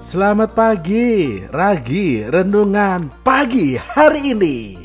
Selamat pagi, Ragi rendungan, Pagi hari ini.